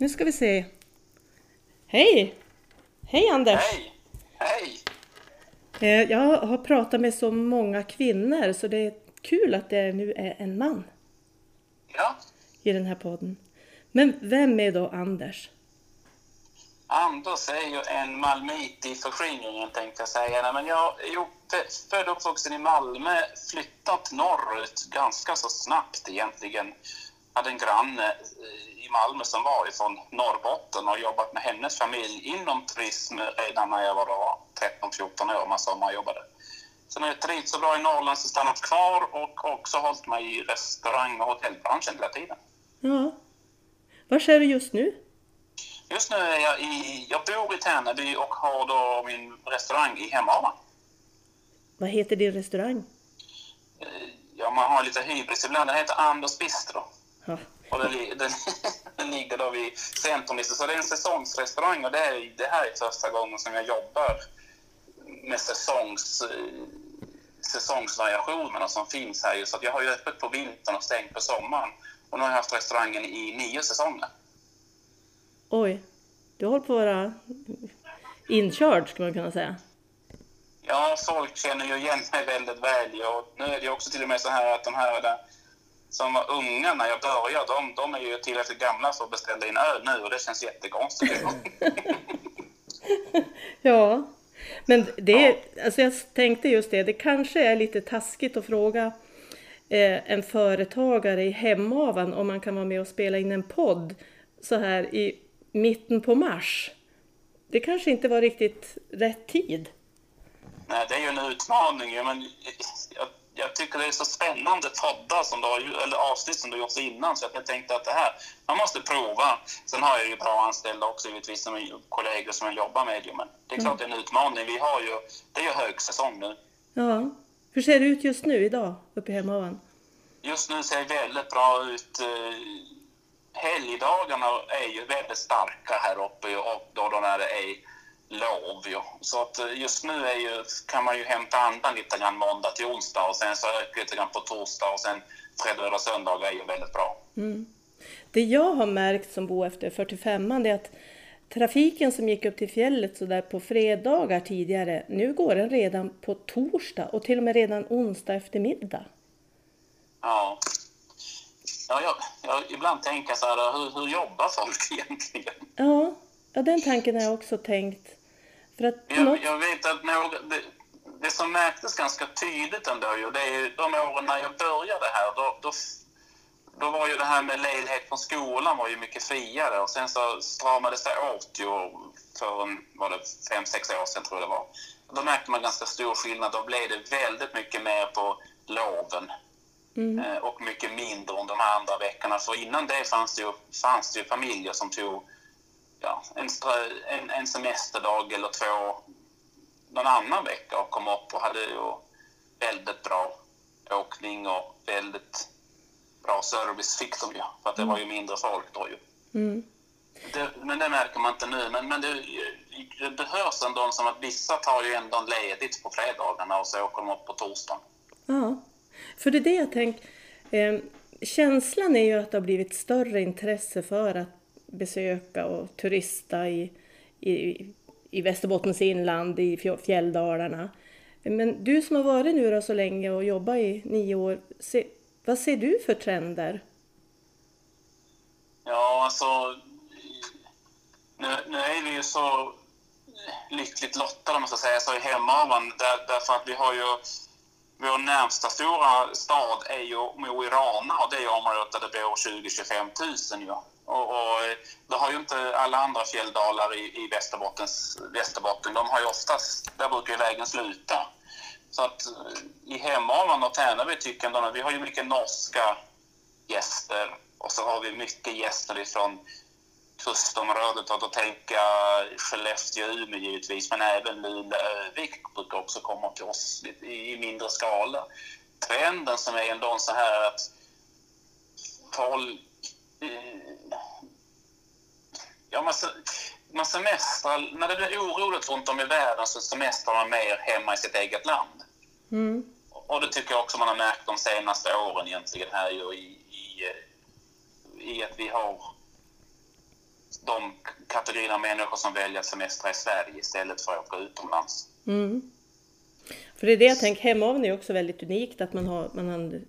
Nu ska vi se. Hej! Hej Anders! Hej! Hej! Eh, Jag har pratat med så många kvinnor så det är kul att det nu är en man Ja, i den här podden. Men vem är då Anders? Anders är ju en malmöit i förskingringen tänkte jag säga. Nej, Men jag är ju född och uppvuxen i Malmö, flyttat norrut ganska så snabbt egentligen. Hade en granne eh, i Malmö som var ifrån Norrbotten och jobbat med hennes familj inom turism redan när jag var då 13-14 år, man sommarjobbade. Sen har jag trivts så bra i Norrland så stannat kvar och också hållit mig i restaurang och hotellbranschen hela tiden. Ja. Var är du just nu? Just nu är jag i, jag bor i Tärnaby och har då min restaurang i Hemavan. Vad heter din restaurang? Eh, Ja, man har lite hybris ibland. Den heter Anders Bistro. Ja. Och den, den, den ligger då vid centrum. Så det är en säsongsrestaurang och det, är, det här är första gången som jag jobbar med säsongs, säsongsvariationerna som finns här. Så jag har ju öppet på vintern och stängt på sommaren. Och nu har jag haft restaurangen i nio säsonger. Oj, du håller på att vara inkörd skulle man kunna säga. Ja, folk känner ju igen mig väldigt väl. Och nu är det också till och med så här att de här där, som var unga när jag började, de, de är ju tillräckligt gamla för att beställa in öl nu och det känns jättekonstigt. Ja, men det, alltså jag tänkte just det, det kanske är lite taskigt att fråga eh, en företagare i Hemavan om man kan vara med och spela in en podd så här i mitten på mars. Det kanske inte var riktigt rätt tid. Nej, det är ju en utmaning men jag, tycker det är så spännande poddar som du har, eller avsnitt som du har gjort innan så jag tänkte att det här, man måste prova. Sen har jag ju bra anställda också givetvis, som är kollegor som jag jobbar med men det är klart det är en utmaning. Vi har ju, det är ju högsäsong nu. Ja, hur ser det ut just nu idag uppe i Hemavan? Just nu ser det väldigt bra ut. Eh, Helgdagarna är ju väldigt starka här uppe och då, då när det är lov. Ju. Så att eh, just nu är ju, kan man ju hämta andan lite grann måndag till onsdag och sen så ökar lite grann på torsdag och sen fredag och söndag är ju väldigt bra. Det jag har märkt som bor efter 45 det är att trafiken som gick upp till fjället så där på fredagar tidigare, nu går den redan på torsdag och till och med redan onsdag eftermiddag. Ja. Ja, jag, jag ibland tänker så här, hur, hur jobbar folk egentligen? Ja, ja, den tanken har jag också tänkt. För att Jag, något... jag vet att några, det, det som märktes ganska tydligt ändå, ju, det är ju de åren när jag började här, då, då, då var ju det här med ledighet från skolan var ju mycket friare och sen så stramades det åt ju för en, var det fem, sex år sedan tror jag det var. Då märkte man ganska stor skillnad. Då blev det väldigt mycket mer på loven eh, och mycket mindre om de här andra veckorna. För innan det fanns det ju, fanns det ju familjer som tog ja, en, strö, en, en semesterdag eller två någon annan vecka och kom upp och hade ju väldigt bra åkning och väldigt bra service fick de ju. För att det var ju mindre folk då ju. Mm. Det, men det märker man inte nu. Men, men det, det behövs ändå som att vissa tar ju ändå ledigt på fredagarna och så åker de upp på torsdagen. Ja, för det är det jag tänker. Eh, känslan är ju att det har blivit större intresse för att besöka och turista i, i, i Västerbottens inland, i fjälldalarna. Men du som har varit nu då så länge och jobbat i nio år, se, vad ser du för trender? Ja, alltså... Nu, nu är vi ju så lyckligt lottade, om man ska säga så, i Hemavan. Där, därför att vi har ju... Vår närmsta stora stad är ju Mo i Rana och det är området där det bor 20-25 000 ju. Och, och eh, det har ju inte alla andra fjälldalar i, i Västerbottens, Västerbotten. De har ju oftast, där brukar ju vägen sluta. Så att eh, i Hemavan och Tärnaby tycker jag ändå, vi har ju mycket norska gäster och så har vi mycket gäster ifrån kustområdet och då tänker jag Skellefteå och Umeå givetvis men även Luleå Övik brukar också komma till oss i i mindre skala. Trenden som är ändå så här att folk eh, Ja, man, man semestrar, när det blir oroligt runt om i världen så semestrar man mer hemma i sitt eget land. Mm. Och det tycker jag också man har märkt de senaste åren egentligen här ju i, i, eh, i att vi har de kategorierna människor som väljer att semestra i Sverige istället för att åka utomlands. Mm. För det är det jag tänker, Hemavan är också väldigt unikt att man har, man har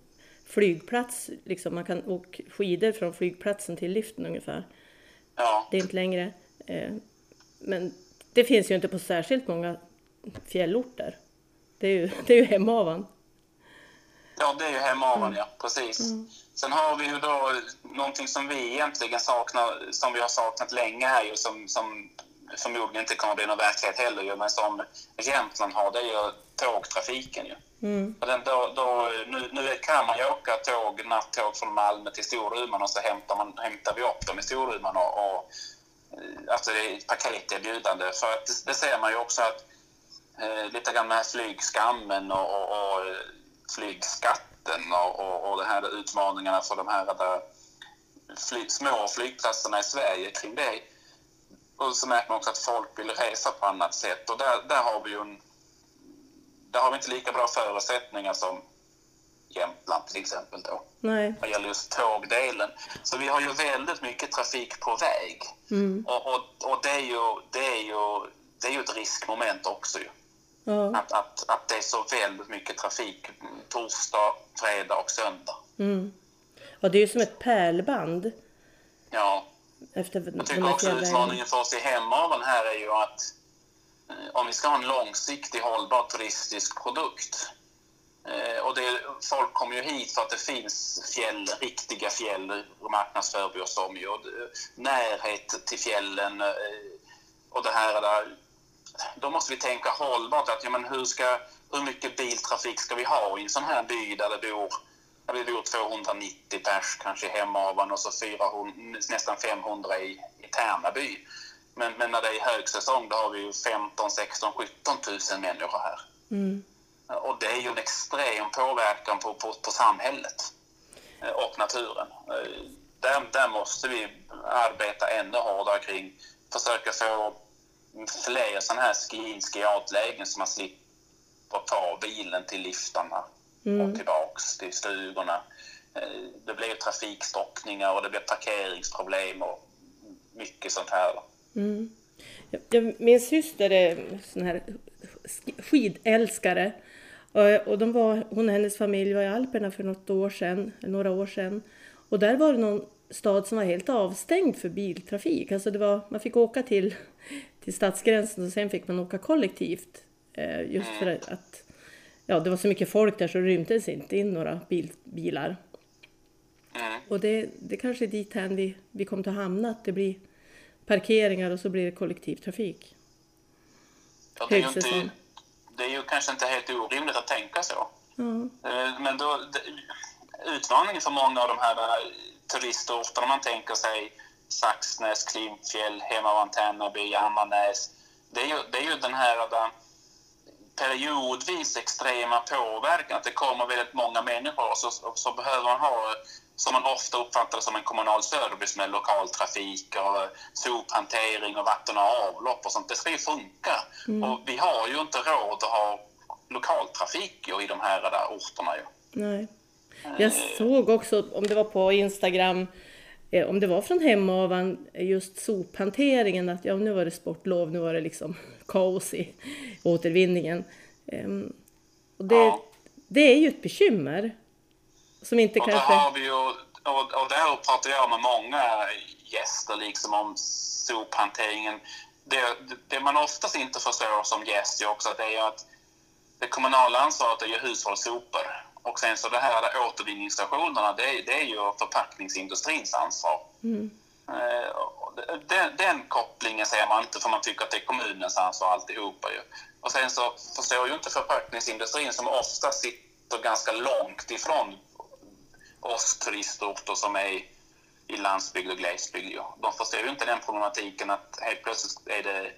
flygplats, liksom, man kan åka skidor från flygplatsen till liften ungefär. Ja. Det är inte längre. Eh, men det finns ju inte på särskilt många fjällorter. Det är ju, det är ju Hemavan. Ja, det är ju Hemavan, ja. Precis. Mm. Sen har vi ju då någonting som vi egentligen saknar, som vi har saknat länge här ju, som, som förmodligen inte kommer att bli någon verklighet heller ju, men som Jämtland har, det är ju tågtrafiken ju. Mm. Den, då, då, nu, nu kan man ju åka tåg, nattåg från Malmö till Storuman och så hämtar, man, hämtar vi upp dem i Storuman och, och eh, alltså det är ett paketerbjudande. För att det, det ser man ju också att eh, lite grann med flygskammen och, och, och eh, flygskatten och, och, och de här utmaningarna för de här där fly, små flygplatserna i Sverige kring det. Och så märker man också att folk vill resa på annat sätt och där, där har vi ju en, där har vi inte lika bra förutsättningar som Jämtland till exempel då. Nej. Vad gäller just tågdelen. Så vi har ju väldigt mycket trafik på väg. Mm. Och, och, och det, är ju, det, är ju, det är ju ett riskmoment också ju. Ja. Att, att, att det är så väldigt mycket trafik torsdag, fredag och söndag. Mm. Och det är ju som ett pärlband. Ja. Efter Jag tycker också utmaningen för oss i Hemavan här är ju att om vi ska ha en långsiktig hållbar turistisk produkt eh, och det, folk kommer ju hit för att det finns fjäll, riktiga fjäll, marknadsför vi oss om ju. Närhet till fjällen eh, och det här där då måste vi tänka hållbart. Att, ja, men hur, ska, hur mycket biltrafik ska vi ha i en sån här by där det bor där det bor 290 pers kanske i Hemavan och så 400, nästan 500 i, i Tärnaby. Men, men när det är högsäsong då har vi ju 15, 16, 17 000 människor här. Mm. Och det är ju en extrem påverkan på, på, på samhället eh, och naturen. Eh, där, där måste vi arbeta ännu hårdare kring, försöka få fler sådana här ski-in, ski-out-lägen så man slipper ta bilen till liftarna mm. och tillbaks till stugorna. Eh, det blir trafikstockningar och det blir parkeringsproblem och mycket sånt här. Mm. min syster är sån här skidälskare. Och de var, hon och hennes familj var i Alperna för något år sedan, några år sedan. Och där var det någon stad som var helt avstängd för biltrafik. Alltså det var, man fick åka till, till stadsgränsen och sen fick man åka kollektivt. Eh, just för att ja, det var så mycket folk där så det rymdes inte in några bil, bilar. Och det, det kanske är dit vi, vi kommer att hamna, att det blir parkeringar och så blir det kollektivtrafik. Ja, det, är ju inte, det är ju kanske inte helt orimligt att tänka så. Mm. Men då, utmaningen för många av de här turistorter, om man tänker sig Saxnäs, Klimpfjäll, Hemavan, Tärnaby, Ammarnäs. Det är, ju, det är ju den här där, periodvis extrema påverkan, att det kommer väldigt många människor och så, så behöver man ha som man ofta uppfattar som en kommunal service med lokaltrafik och sophantering och vatten och avlopp och sånt. Det ska ju funka. Mm. Och vi har ju inte råd att ha lokaltrafik i de här där orterna. Ju. Nej. Jag såg också, om det var på Instagram, eh, om det var från Hemavan, just sophanteringen, att ja, nu var det sportlov, nu var det liksom kaos i återvinningen. Ehm, och det, ja. det är ju ett bekymmer. Som inte och kanske... Har vi ju, och, och där pratar jag med många gäster liksom om sophanteringen. Det, det man oftast inte förstår som gäst är också att det är att det kommunala ansvaret är ju hushållssopor och sen så det här återvinningsstationerna, det, det är ju förpackningsindustrins ansvar. Mm. Eh, den, den, kopplingen ser man inte för man tycker att det är kommunens ansvar alltihopa ju. Och sen så förstår ju inte förpackningsindustrin som ofta sitter ganska långt ifrån oss turistorter som är i landsbygd och glesbygd. Ju. De förstår ju inte den problematiken att helt plötsligt är det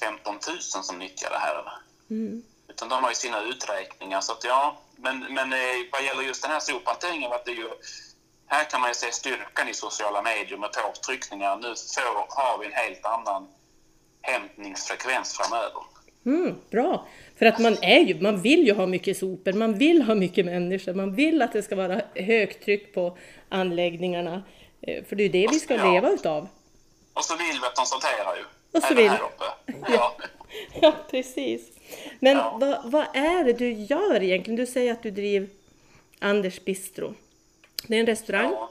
15 000 som nyttjar det här. Mm. Utan de har ju sina uträkningar. Så att ja, men, men eh, vad gäller just den här sophanteringen var det ju här kan man ju se styrkan i sociala medier med påtryckningar. Nu får, har vi en helt annan hämtningsfrekvens framöver. Mm, bra! För att man, är ju, man vill ju ha mycket sopor, man vill ha mycket människor, man vill att det ska vara högt tryck på anläggningarna. Eh, för det är ju det vi ska ja. leva utav. Och så vill vi att de sorterar ju. Och så Även vill- här uppe. Ja. Ja, precis. Men Ja. vad, vad är det du gör egentligen? Du säger att du driver Anders Bistro. Det är en restaurang. Ja.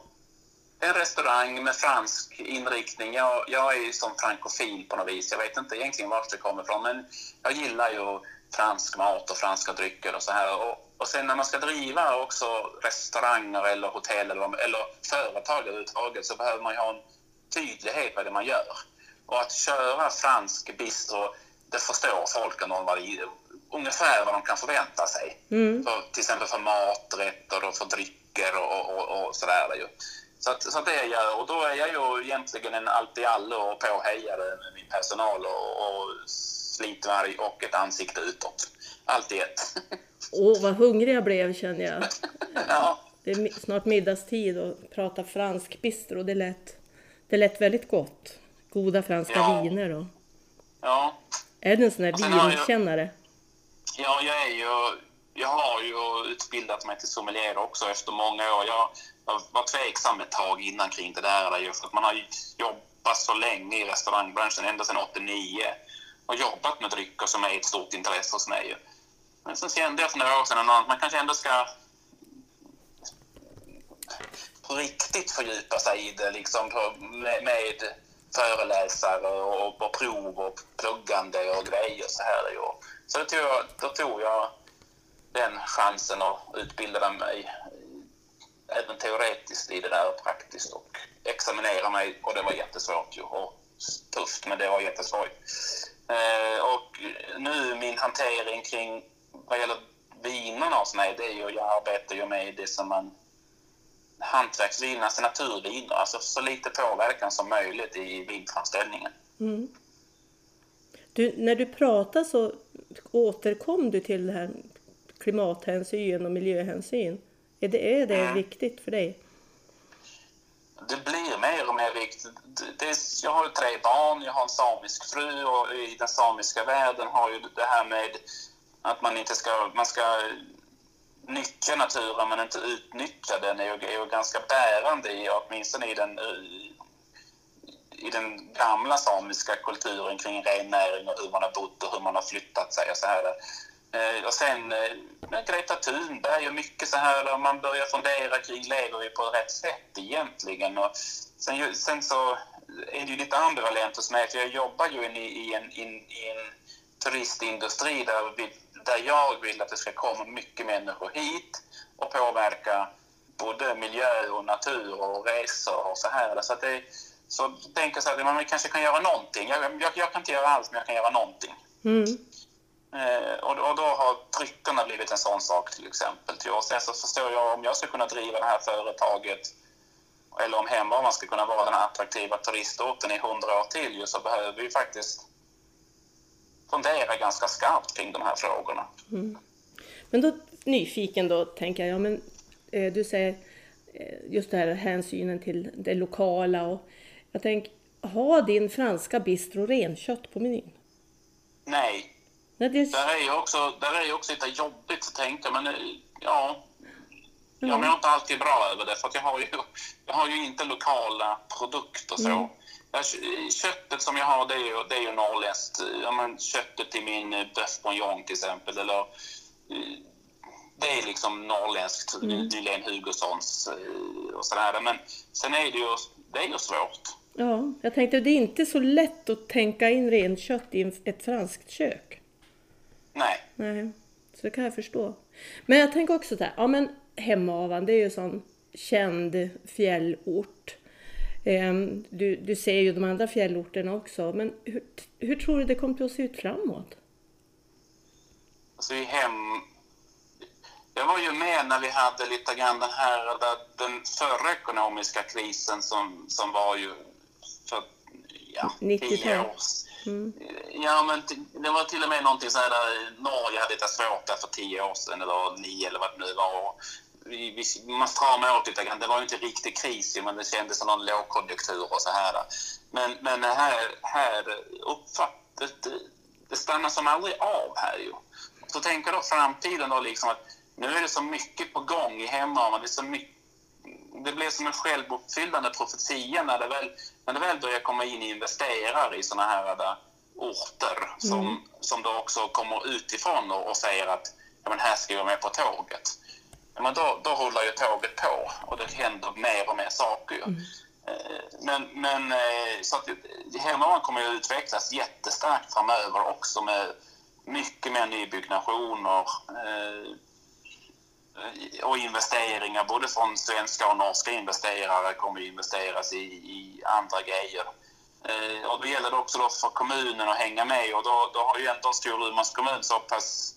En restaurang med fransk inriktning. Jag, jag är ju som frankofil på något vis. Jag vet inte egentligen var det kommer ifrån, men jag gillar ju fransk mat och franska drycker och så här. Och, och sen när man ska driva också restauranger eller hotell eller, eller företag överhuvudtaget så behöver man ju ha en tydlighet vad det man gör. Och att köra fransk bistro, det förstår folk vad det, ungefär vad de kan förvänta sig. Mm. För, till exempel för maträtter och för drycker och, och, och, sådär. Ju. Så, att, så att det gör, och då är jag ju egentligen en allt i allo och påhejare med min personal och, och slitvarg och ett ansikte utåt. Allt i ett. Åh, vad hungrig jag blev känner jag. ja, Det är snart middagstid och prata fransk bistro. Det lät, det lät väldigt gott. Goda franska Ja. viner och... ja. Är du en sån här vinkännare? Ja, jag är ju... Jag har ju utbildat mig till sommelier också efter många år. Jag, jag var tveksam ett tag innan kring det där. Ju för att man har jobbat så länge i restaurangbranschen, ända sedan 89. Och jobbat med drycker som är ett stort intresse hos mig. Men sen kände jag för några år sedan att man kanske ändå ska på riktigt fördjupa sig i det liksom på, med, med föreläsare och, och prov och pluggande och grejer så här. Och, Så då tog, jag, då tog jag den chansen och utbildade mig även teoretiskt i det där och praktiskt och examinera mig och det var jättesvårt ju och tufft men det var jätteskoj. Eh, och nu min hantering kring vad gäller vinerna hos mig det är ju, jag arbetar ju med det som man hantverksviner, alltså naturviner, alltså så lite påverkan som möjligt i vinframställningen. Mm. Du, när du pratar så återkom du till det här klimathänsyn och miljöhänsyn. Är det, är det Mm. viktigt för dig? det blir mer och mer viktigt. Det, det, jag har tre barn, jag har en samisk fru och i den samiska världen har ju det här med att man inte ska, man ska nyttja naturen men inte utnyttja den är ju, är ju ganska bärande i, åtminstone i den, i, i den gamla samiska kulturen kring rennäring och hur man har bott och hur man har flyttat sig och så här. Eh, och sen eh, med Greta Thunberg och mycket så här man börjar fundera kring lever vi på rätt sätt egentligen? Och sen, sen så är det ju lite ambivalent hos mig för jag jobbar ju i, i, en, i, en- i en turistindustri där, vi, där jag vill att det ska komma mycket människor hit och påverka både miljö och natur och resor och så här. Så, att det, så tänker jag så att man kanske kan göra någonting. Jag, jag, jag kan inte göra allt men jag kan göra någonting. Mm. Eh, och, och då har dryckerna blivit en sån sak till exempel. Till. Och sen så förstår jag om jag ska kunna driva det här företaget eller om Hemavan ska kunna vara den här attraktiva turistorten i hundra år till så behöver vi faktiskt fundera ganska skarpt kring de här frågorna. Men då nyfiken då tänker jag, men eh, du säger eh, just det här hänsynen till det lokala och jag tänker, har din franska bistro renkött på menyn? Nej, Nej, det, där är ju också, där är ju också lite jobbigt att tänka, men eh, ja, jag Mm. mår inte alltid bra över det för jag har ju, jag har ju inte lokala produkter så. Mm. Köttet som jag har det är ju, det är ju norrländskt. Ja, men köttet till min eh, bœuf bourguignon till exempel. Eller, eh, det är liksom norrländskt, Mm. Nylén Hugossons eh, och sådär. Men sen är det ju, det är ju svårt. ja, jag tänkte det är inte så lätt att tänka in renkött i ett franskt kök. Nej. Nej, så det kan jag förstå. Men jag tänker också så här, ja men Hemavan det är ju en sån känd fjällort. Ehm, Du, du ser ju de andra fjällorterna också, men hur, hur tror du det kommer att se ut framåt? Alltså i hem... Jag var ju med när vi hade lite grann den här, den förra ekonomiska krisen som, som var ju för ja, 90-tal. tio år Mm. Ja, men det var till och med någonting så här där Norge hade lite svårt där för tio år sedan eller nio eller vad det nu var. Vi, vi, man stramade åt lite grann. Det var ju inte riktig kris, men det kändes som någon lågkonjunktur och så här. Men, men här, här uppfatt, det, det, stannar som aldrig av här ju. Så tänker då framtiden då liksom att nu är det så mycket på gång i hemma, det är så mycket det blir som en självuppfyllande profetia när det väl, när det väl börjar komma in investerare i sådana här där, orter som, mm. som då också kommer utifrån och, och säger att ja, men här ska jag med på tåget. Men då, då rullar ju tåget på och det händer mer och mer saker. Mm. Eh, men, men eh, så att Hemavan kommer ju utvecklas jättestarkt framöver också med mycket mer nybyggnationer eh, och investeringar. Både från svenska och norska investerare kommer investeras i, i andra grejer. Och då gäller det också då för kommunen att hänga med och då, då har ju ändå Storumans kommun så pass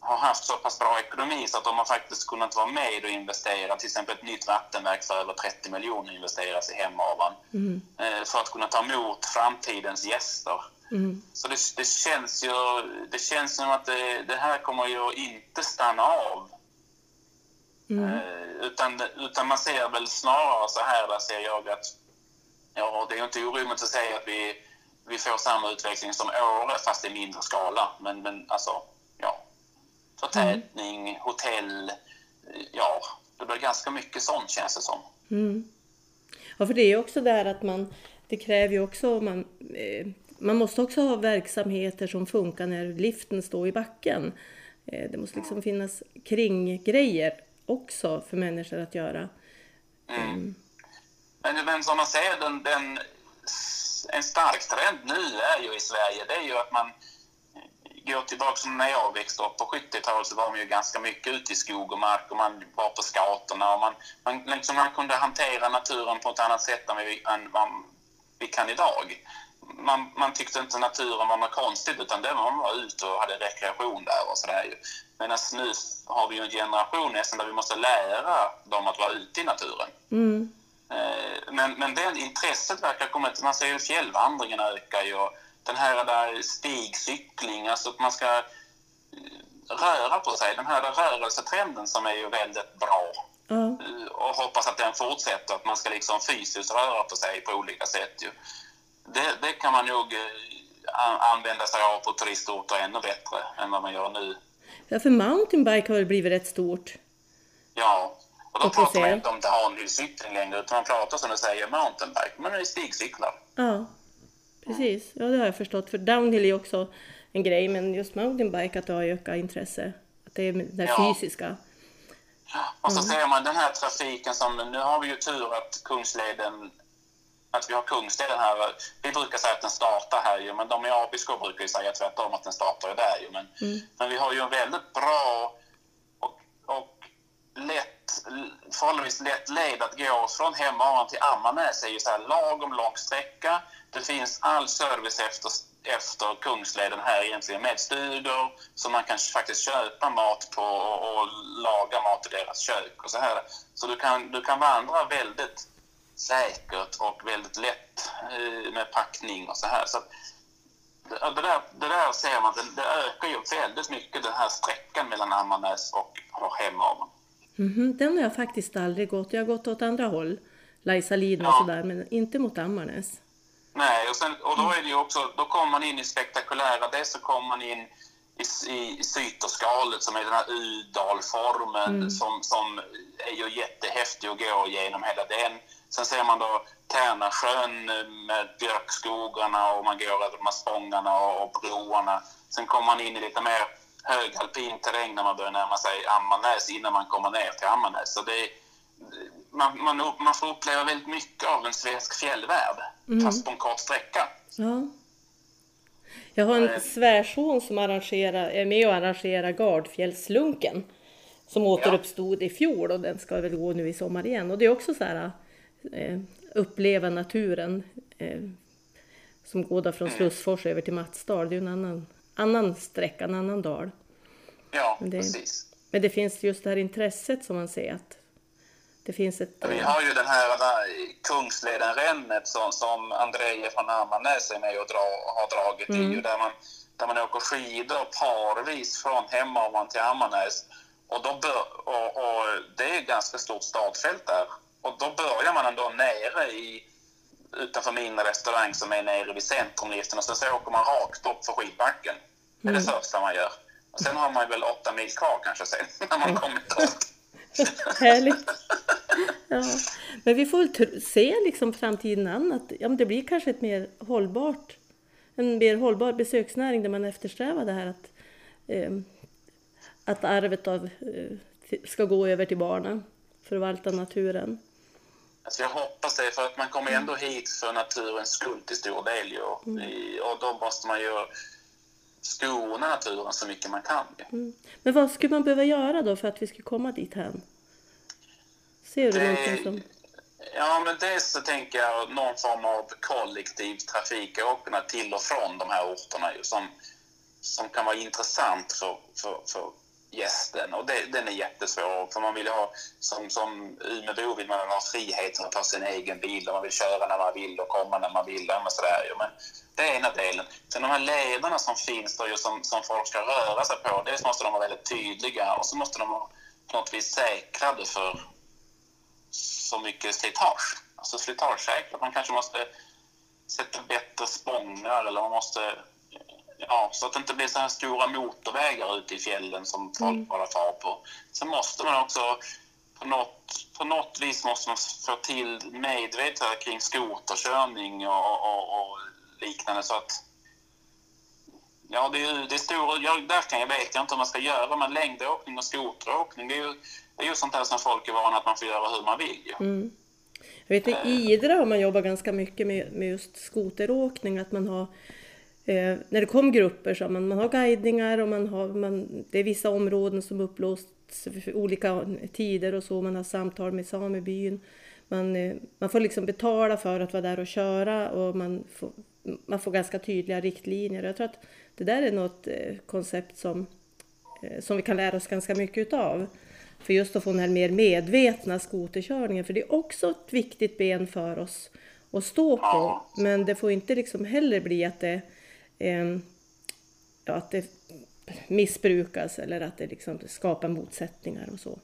har haft så pass bra ekonomi så att de har faktiskt kunnat vara med och investera. Till exempel ett nytt vattenverk för över 30 miljoner investeras i Hemavan. Mm. Eh, för att kunna ta emot framtidens gäster. Mm. Så det, det, känns ju det känns som att det, det här kommer ju inte stanna av. Mm. Eh, utan, utan man ser väl snarare så här, där ser jag att ja, det är inte orimligt att säga att vi, vi får samma utveckling som Åre fast i mindre skala. Men, men alltså, förtätning, mm. hotell. Ja, det blir ganska mycket sånt känns det som. Mm. Ja, för det är ju också där att man, det kräver ju också, man, eh, man måste också ha verksamheter som funkar när liften står i backen. Eh, det måste liksom mm. finnas kringgrejer också för människor att göra. Mm. mm. Men, men som man ser, den, den, en stark trend nu är ju i Sverige, det är ju att man går tillbaka som när jag växte upp på 70-talet så var man ju ganska mycket ute i skog och mark och man var på scouterna och man, man, liksom, man kunde hantera naturen på ett annat sätt än, vi, än vad vi kan idag. Man, man tyckte inte naturen var något konstigt utan det var man var ute och hade rekreation där och sådär Medan nu har vi ju en generation nästan där vi måste lära dem att vara ute i naturen. Mm. Eh, men, men det intresset verkar komma, man ser ju fjällvandringen ökar ju och den här där stigcykling, alltså att man ska eh, röra på sig. Den här där rörelsetrenden som är ju väldigt bra. Mm. Och hoppas att den fortsätter, att man ska liksom fysiskt röra på sig på olika sätt. Ju. Det, det kan man nog eh, använda sig av på turistorter ännu bättre än vad man gör nu. Ja, för mountainbike har väl blivit rätt stort? Ja, och då och pratar man inte om downhill-cykling längre, utan man pratar som du säger mountainbike, men det är stigcyklar. Ja. Precis, ja det har jag förstått. För downhill är också en grej, men just mountainbike att det har ökat intresse. Att det är det ja. fysiska. Och så mm. ser man den här trafiken som, nu har vi ju tur att Kungsleden att vi har Kungsleden här. Vi brukar säga att den startar här ju, men de i Abisko brukar ju säga tvärtom att den startar där ju. Men, mm. men vi har ju en väldigt bra och, och lätt, förhållandevis lätt led att gå från Hemavan till Ammarnäs är ju så här lagom lång sträcka det finns all service efter, efter Kungsleden här egentligen med stugor som man kan faktiskt köpa mat på och, och, laga mat i deras kök och så här. Så du kan, du kan vandra väldigt säkert och väldigt lätt eh, med packning och så här. Så det, där, det där ser man, det, det ökar ju väldigt mycket den här sträckan mellan Ammarnäs och Hemavan. Mm -hmm. Den har jag faktiskt aldrig gått. Jag har gått åt andra håll, Laisaliden och ja. sådär, men inte mot Ammarnäs. Nej, och, sen, och då är det ju också, då kommer man in i spektakulära, dels så kommer man in i, i, Syterskalet som är den här U-dalformen mm. som, som är ju jättehäftig att gå igenom hela den. Sen ser man då Tärnasjön med björkskogarna och man går över de här spångarna och, och broarna. Sen kommer man in i lite mer högalpin terräng när man börjar närma sig Ammarnäs innan man kommer ner till Ammarnäs. Så det, man, man, man får uppleva väldigt mycket av en svensk fjällvärld, mm. fast på en kort sträcka. Ja. Jag har en eh. svärson som arrangerar, är med och arrangerar Gardfjällslunken som återuppstod ja. i fjol och den ska väl gå nu i sommar igen. Och det är också så här eh, uppleva naturen eh, som går där från mm. Slussfors över till Matsdal. Det är en annan, annan sträcka, en annan dal. Ja, det, precis. Men det finns just det här intresset som man ser att det finns ett... Vi har ju den här, Kungsleden-rännet som, som Andreje från Ammarnäs är med och dra, har dragit mm. i, där man, där man åker skidor parvis från Hemavan till Ammarnäs. Och, då bör, och, och det är ett ganska stort startfält där. Och då börjar man ändå nere i, utanför min restaurang som är nere vid centrumliften och sen så åker man rakt upp för skidbacken. Det är mm. det första man gör. Och sen har man väl åtta mil kvar kanske sen när man kommit upp. Härligt. ja. Men vi får väl se liksom framtiden an att ja, men det blir kanske ett mer hållbart, en mer hållbar besöksnäring där man eftersträvar det här att, eh, att arvet av, eh, ska gå över till barnen, förvalta naturen. Alltså jag hoppas det, för att man kommer ändå hit för naturens skull till stor del. Ju. Mm. Och då måste man ju skona naturen så mycket man kan. Mm. Men vad skulle man behöva göra då för att vi ska komma dit här? Ser du det, någonting som... Ja, men dels så tänker jag någon form av kollektiv trafikåkande till och från de här orterna ju, som, som kan vara intressant för, för, för gästen. Och det, den är jättesvår, för man vill ha, som, som Umeåbo vill man ha friheten att ta sin egen bil och man vill köra när man vill och komma när man vill. Men, sådär, men det är ena delen. Sen de här lederna som finns då, som, som folk ska röra sig på, dels måste de vara väldigt tydliga och så måste de vara på något vis säkrade för så mycket slitage. Alltså slitagesäkrat. Man kanske måste sätta bättre spångar eller man måste ja, så att det inte blir så här stora motorvägar ute i fjällen som folk mm. bara tar på. Sen måste man också på något, på något vis måste man få till medvetande kring skoterkörning och, och, och, liknande så att Ja, det är, det är stora, jag, där kan jag vet jag inte hur man ska göra, men längdåkning och skoteråkning, det är ju, det är ju sånt där som folk är vana att man får göra hur man vill. Ju. Mm. Jag vet i Idre har man jobbat ganska mycket med, med just skoteråkning, att man har Eh, när det kom grupper så man, man har guidningar och man har, man, det är vissa områden som upplåsts för olika tider och så. Man har samtal med samebyn. Man, eh, man får liksom betala för att vara där och köra och man får, man får ganska tydliga riktlinjer. Jag tror att det där är något eh, koncept som, eh, som vi kan lära oss ganska mycket utav. För just att få den här mer medvetna skoterkörningen, för det är också ett viktigt ben för oss att stå på. Men det får inte liksom heller bli att det eh, ja, att det missbrukas eller att det liksom skapar motsättningar och så.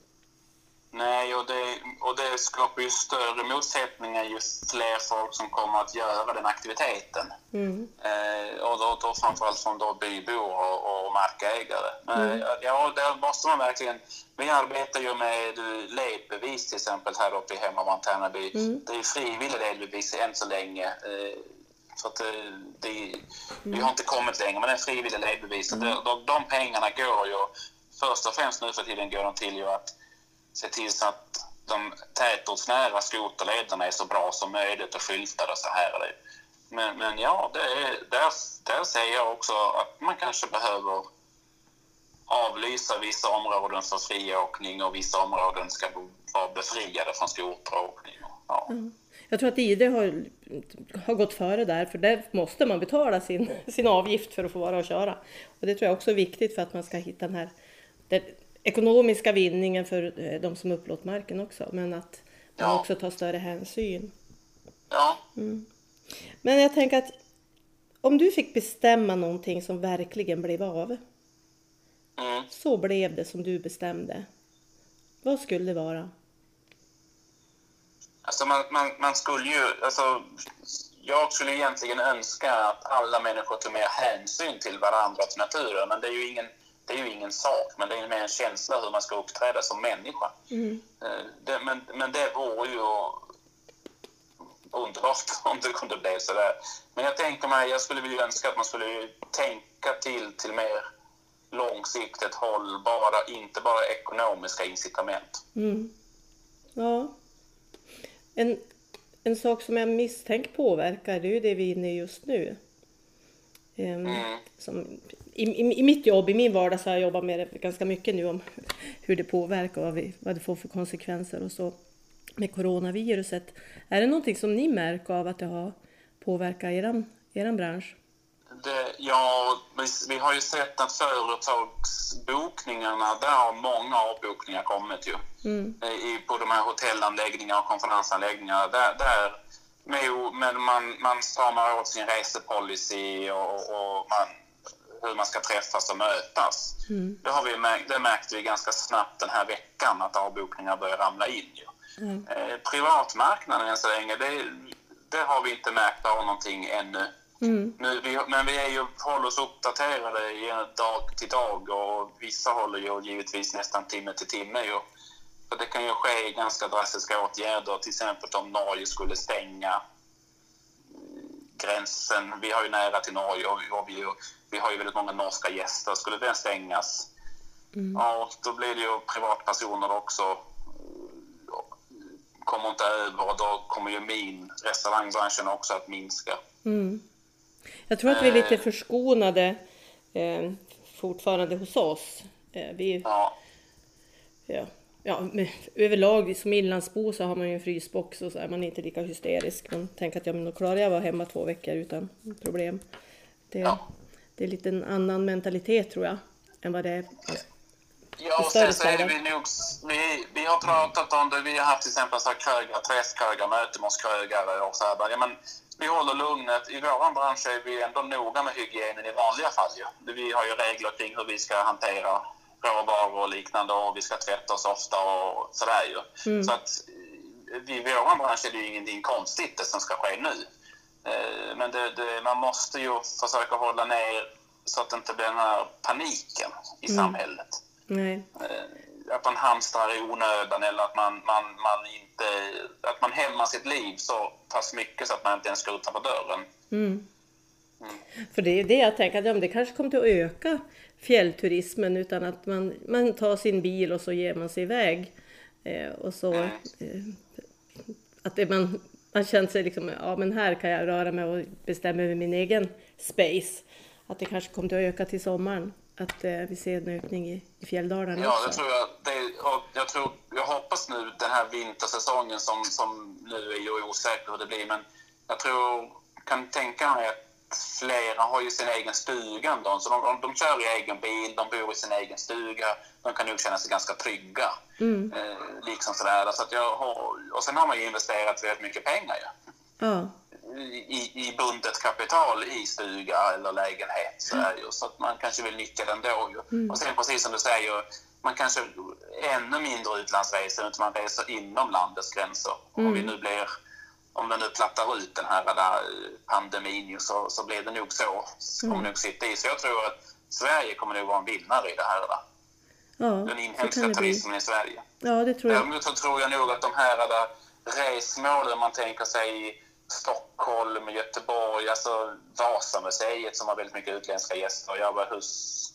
Nej, och det, och det skapar ju större motsättningar ju fler folk som kommer att göra den aktiviteten. Mm. Eh, och då, då framförallt från då bybor och, och markägare. Mm. Eh, ja, där måste man verkligen... Vi arbetar ju med ledbevis till exempel här uppe i Tärnaby. Mm. Det är frivillig ledbevis än så länge. Eh, så att det, det, vi har inte kommit längre med den frivilliga ledbevisen. Mm. De, de pengarna går ju, först och främst nu för tiden går de till ju att se till så att de tätortsnära skoterlederna är så bra som möjligt och skyltade och så här. Men, men ja, det är, där, där ser jag också att man kanske behöver avlysa vissa områden för friåkning och vissa områden ska vara befriade från skoteråkning. Ja. Mm. Jag tror att ID har, har gått före där, för där måste man betala sin, sin avgift för att få vara och köra. Och det tror jag också är viktigt för att man ska hitta den här den ekonomiska vinningen för eh, de som upplåter marken också, men att man ja. också tar större hänsyn. Ja. Mm. Men jag tänker att om du fick bestämma någonting som verkligen blev av, mm. så blev det som du bestämde. Vad skulle det vara? Alltså man, man, man skulle ju... Alltså, jag skulle egentligen önska att alla människor tog mer hänsyn till varandra och till naturen, men det är ju ingen, det är ju ingen sak, men det är mer en känsla hur man ska uppträda som människa. Mm. Eh, det, men, men det vore ju underbart om det kunde bli så där. Men jag tänker mig, jag skulle vilja önska att man skulle tänka till till mer långsiktigt hållbara, inte bara ekonomiska incitament. Mm. Ja. En, en sak som jag misstänker påverkar, det är ju det vi är inne i just nu. Um, som, i, i, i, mitt jobb, i min vardag, så har jag jobbat med det ganska mycket nu om hur det påverkar och vad, vi, vad det får för konsekvenser och så med coronaviruset. Är det någonting som ni märker av att det har påverkat er, er bransch? Det, ja, vi, vi, har ju sett att företagsbokningarna, där har många avbokningar kommit ju. Mm. I, på de här hotellanläggningarna och konferensanläggningar. Där, där men man, man stramar åt sin resepolicy och, och man, hur man ska träffas och mötas. Mm. Det, har vi märkt, det märkte vi ganska snabbt den här veckan, att avbokningar börjar ramla in. Ju. Mm. Eh, privatmarknaden än så länge, det, det har vi inte märkt av någonting ännu. Mm. Nu, vi, men vi är ju, håller oss uppdaterade dag till dag och vissa håller ju givetvis nästan timme till timme ju, För det kan ju ske ganska drastiska åtgärder, till exempel om Norge skulle stänga gränsen. Vi har ju nära till Norge och vi, och vi, vi har ju väldigt många norska gäster. Skulle den stängas, mm. ja, då blir det ju privatpersoner också kommer inte över och då kommer ju min restaurangbranschen också att minska. Mm. Jag tror att vi är lite förskonade eh, fortfarande hos oss. Eh, vi, ja. Ja, ja, men överlag som inlandsbo så har man ju en frysbox och så är man inte lika hysterisk. Man tänker att ja, men då klarar jag att vara hemma två veckor utan problem. Det, ja. det är lite en annan mentalitet tror jag än vad det är Ja, och sen så är det vi nog... Vi, vi har pratat om det. Vi har haft till exempel så krögar, träffkrögar, möten hos krögare och så här. Ja, men vi håller lugnet. I vår bransch är vi ändå noga med hygienen i vanliga fall. Ja. Vi har ju regler kring hur vi ska hantera råvaror och liknande och vi ska tvätta oss ofta och sådär ju. Mm. Så att i vår bransch är det ju ingenting konstigt det som ska ske nu. Eh, men det, det, man måste ju försöka hålla ner så att det inte blir den här paniken i mm. samhället. Nej. Att man hamstrar i onödan eller att man, man, man inte... Att man hämmar sitt liv så pass mycket så att man inte ens går utanför dörren. Mm. Mm. För det är det jag tänker, att ja, det kanske kommer att öka fjällturismen utan att man, man tar sin bil och så ger man sig iväg. Eh, och så mm. eh, att det, man, man känner sig liksom, ja men här kan jag röra mig och bestämma över min egen space. Att det kanske kommer att öka till sommaren att eh, vi ser en ökning i, i fjälldalarna Ja, det tror jag. Det, jag, tror, jag hoppas nu den här vintersäsongen som, som nu är ju osäker hur det blir, men jag tror, kan tänka mig att flera har ju sin egen stuga ändå, så de, de kör i egen bil, de bor i sin egen stuga, de kan nog känna sig ganska trygga. Mm. Eh, liksom sådär. Så att jag har, och sen har man ju investerat väldigt mycket pengar. Ja. ja i, i bundet kapital i stuga eller lägenhet. Så, är ju, så att man kanske vill nyttja den då. Ju. Mm. Och sen precis som du säger, man kanske ännu mindre utlandsresor, utan man reser inom landets gränser. Mm. Om vi nu blir om den nu plattar ut den här där pandemin så, så blir det nog så. så kommer mm. nog sitta i. Så jag tror att Sverige kommer nog vara en vinnare i det här. Där. Ja, den inhemska turismen i Sverige. Ja, det tror jag. Däremot så tror jag nog att de här där resmålen man tänker sig Stockholm, Göteborg, alltså Vasamuseet som har väldigt mycket utländska gäster. Jabbarhus.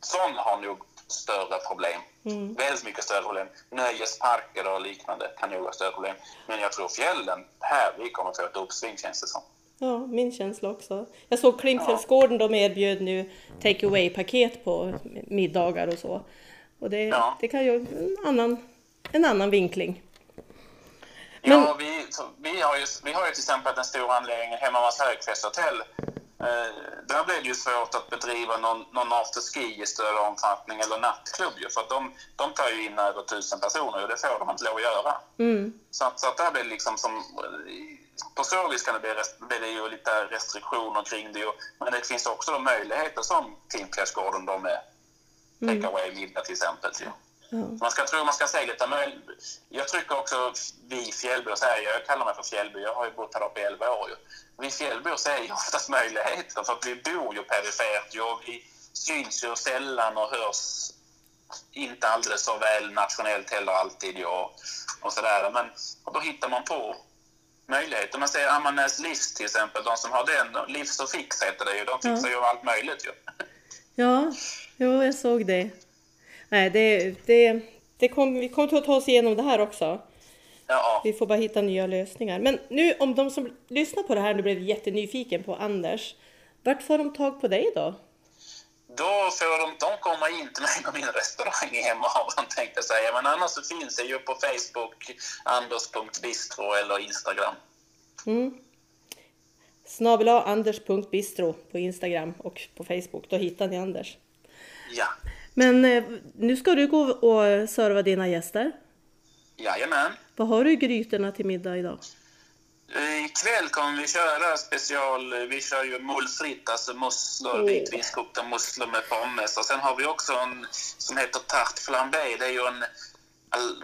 Sån har nog större problem. Mm. Väldigt mycket större problem. Nöjesparker och liknande kan nog ha större problem. Men jag tror fjällen, här vi kommer få ett uppsving känns det som. Ja, min känsla också. Jag såg Klimpfjällsgården, de erbjöd nu take away-paket på middagar och så. Och det, ja. det kan ju en annan, en annan vinkling. Men... Ja, vi, vi, har ju, vi har ju till exempel den stora anläggningen Hemmamas högfesthotell. Eh, där blir det ju svårt att bedriva någon, någon afterski i större omfattning eller nattklubb ju, för att de, de tar ju in över tusen personer och det får de inte lov att göra. Mm. Så, att, så att där blir liksom som... På så vis kan det bli, blir det ju lite restriktioner kring det. Men det finns också då möjligheter som Klimträdgården då med mm. take away-middag till exempel. Ja. Mm. Man ska tro man ska säga lite, men jag tycker också vi fjällbor säger, jag kallar mig för fjällbo, jag har ju bott här uppe i 11 år ju. Vi fjällbor ser ju oftast möjligheter för vi bor ju perifert ju vi syns ju sällan och hörs inte alldeles så väl nationellt heller alltid ju och, och sådär. Men och då hittar man på möjligheter. Man ser Ammarnäs Livs till exempel, de som har den, Livs och Fix heter det ju, de fixar ja. ju allt möjligt ju. Ja, jo, jag såg det. Nej, det, det, det kom, vi kommer att ta oss igenom det här också. Ja. Vi får bara hitta nya lösningar. Men nu om de som lyssnar på det här nu blev jättenyfiken på Anders, vart får de tag på dig då? Då får de, de komma in till mig på min restaurang i Hemavan tänkte jag säga. Men annars så finns det ju på Facebook, anders.bistro eller Instagram. Mm. Snabel anders.bistro på Instagram och på Facebook. Då hittar ni Anders. Ja. Men eh, nu ska du gå och serva dina gäster. Jajamän. Vad har du i grytorna till middag idag? Eh, ikväll kommer vi köra special, eh, vi kör ju mullfritt, alltså musslor, oh. vitvinskokta musslor med pommes. Och sen har vi också en som heter tarte flambé. Det är ju en,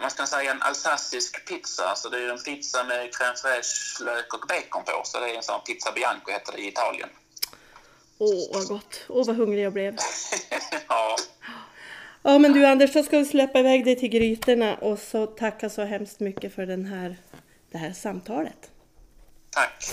man ska säga en alsacisk pizza. Alltså det är en pizza med crème fraîche, lök och bacon på. Så det är en sån pizza bianco heter det i Italien. Åh, vad gott! Åh, vad hungrig jag blev. ja. Ja men du Anders, då ska vi släppa iväg dig till grytorna och så tacka så hemskt mycket för den här, det här samtalet. Tack.